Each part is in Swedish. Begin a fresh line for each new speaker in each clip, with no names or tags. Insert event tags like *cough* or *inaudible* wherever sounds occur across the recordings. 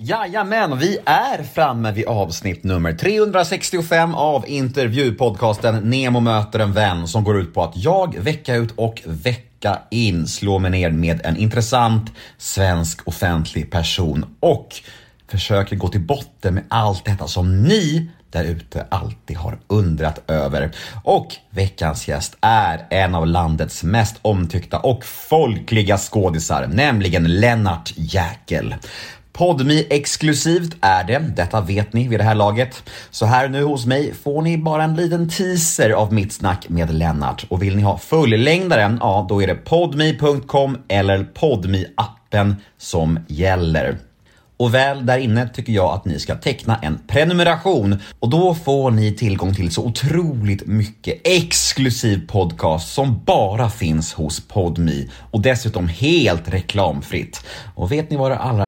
Jajamän, vi är framme vid avsnitt nummer 365 av intervjupodcasten Nemo möter en vän som går ut på att jag vecka ut och vecka in slår mig ner med en intressant svensk offentlig person och försöker gå till botten med allt detta som ni där ute alltid har undrat över. Och veckans gäst är en av landets mest omtyckta och folkliga skådisar, nämligen Lennart Jäkel. Podmi exklusivt är det, detta vet ni vid det här laget. Så här nu hos mig får ni bara en liten teaser av mitt snack med Lennart. Och vill ni ha fullängdaren, ja då är det podmi.com eller podmi appen som gäller. Och väl där inne tycker jag att ni ska teckna en prenumeration och då får ni tillgång till så otroligt mycket exklusiv podcast som bara finns hos Podmi och dessutom helt reklamfritt. Och vet ni vad det allra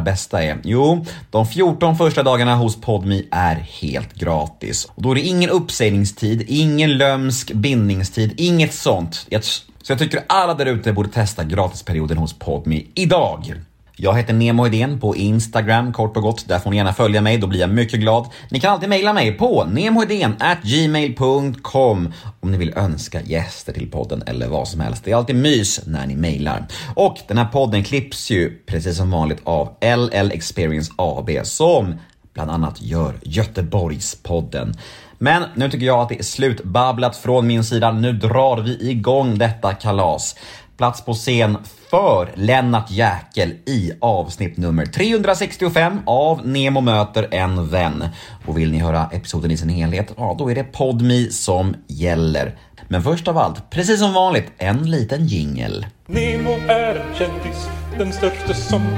Bästa är? Jo, de 14 första dagarna hos Podmi är helt gratis. Och då är det ingen uppsägningstid, ingen lömsk bindningstid, inget sånt. Så jag tycker alla där ute borde testa gratisperioden hos Podmi idag. Jag heter Nemo Idén på Instagram kort och gott. Där får ni gärna följa mig, då blir jag mycket glad. Ni kan alltid mejla mig på gmail.com om ni vill önska gäster till podden eller vad som helst. Det är alltid mys när ni mejlar. Och den här podden klipps ju precis som vanligt av LL Experience AB som bland annat gör Göteborgspodden. Men nu tycker jag att det är slutbabblat från min sida. Nu drar vi igång detta kalas. Plats på scen för Lennart Jäkel i avsnitt nummer 365 av Nemo möter en vän. Och vill ni höra episoden i sin helhet, ja då är det Podmi som gäller. Men först av allt, precis som vanligt, en liten jingel.
Nemo är en kändis, den största som...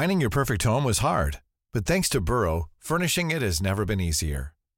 Finding your perfect home was hard, but thanks to Burrow, furnishing it has never been easier.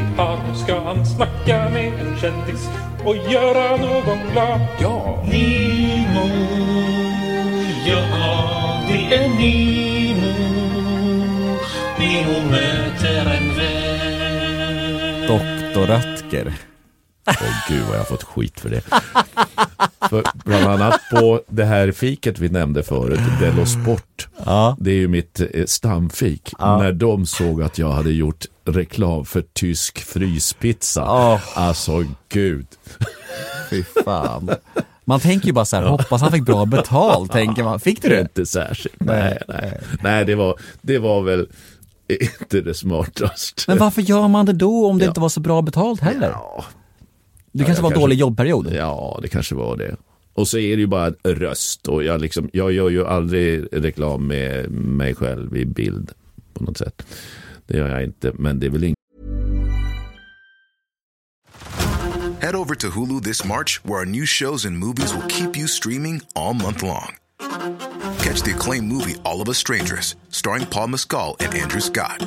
Nu ska han snacka med en kändis och göra någon glad.
Ja.
Nemo, ja, det är Nemo. Nemo möter en vän.
Doktor Röttger. Åh gud vad jag har fått skit för det. *laughs* för bland annat på det här fiket vi nämnde förut, Dello Sport.
Ja.
Det är ju mitt eh, stamfik.
Ja.
När de såg att jag hade gjort reklam för tysk fryspizza.
Åh.
Alltså gud.
Fy fan. Man tänker ju bara så här, hoppas han fick bra betalt, tänker man. Fick du det?
Inte särskilt. Nej, nej. Nej, det var, det var väl inte det smartaste.
Men varför gör man det då om det
Ja.
inte var så bra betalt heller?
Ja,
Det kanske
jag
var en
kanske-
dålig jobbperiod?
Ja, det kanske var det. Och så är det ju bara röst och jag, liksom, jag gör ju aldrig reklam med mig själv i bild på något sätt. Det gör jag inte, men det är väl inget
Head over to Hulu this March, where our new shows and movies will keep you streaming all month long. Catch the acclaimed movie All of Us Strangers, starring Paul Mescal and Andrew Scott.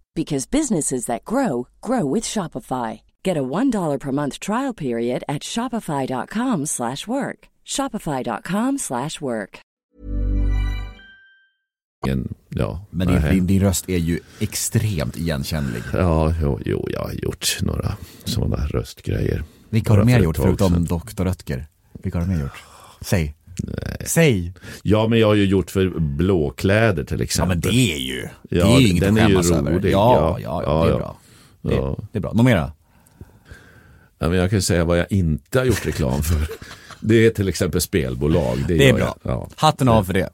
because businesses that grow grow with Shopify. Get a $1 per month trial period at shopify.com/work. shopify.com/work.
En- Ja,
Men din, din, din röst är ju extremt igenkännlig.
Ja, jo, jo, jag har gjort några sådana röstgrejer.
Vilka har du mer gjort förutom. Dr. Röttger? Vilka har du mer gjort? Säg. Säg.
Ja, men jag har ju gjort för blåkläder till
Ja
exempel.
men det är ju, det
Ja,
är ju inget
den
att
är ju
skämmas över. Ja,
Ja,
ja, ja, det är
ja,
bra. Det,
Ja.
det är bra. Något mera?
Ja, men jag kan säga vad jag inte har gjort reklam för. *laughs* Det är till exempel spelbolag. Det,
Det är bra.
Jag. Ja.
Hatten av för det.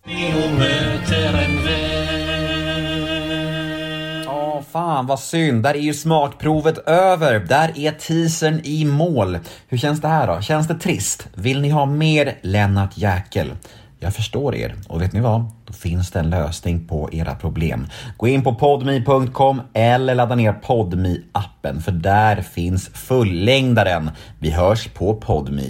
Fan vad synd. Där är ju smakprovet över. Där är teasern i mål. Hur känns det här då? Känns det trist? Vill ni ha mer Lennart Jäkel? Jag förstår er. Och vet ni vad? Då finns det en lösning på era problem. Gå in på podme.com eller ladda ner podme appen för där finns fullängdaren. Vi hörs på podme.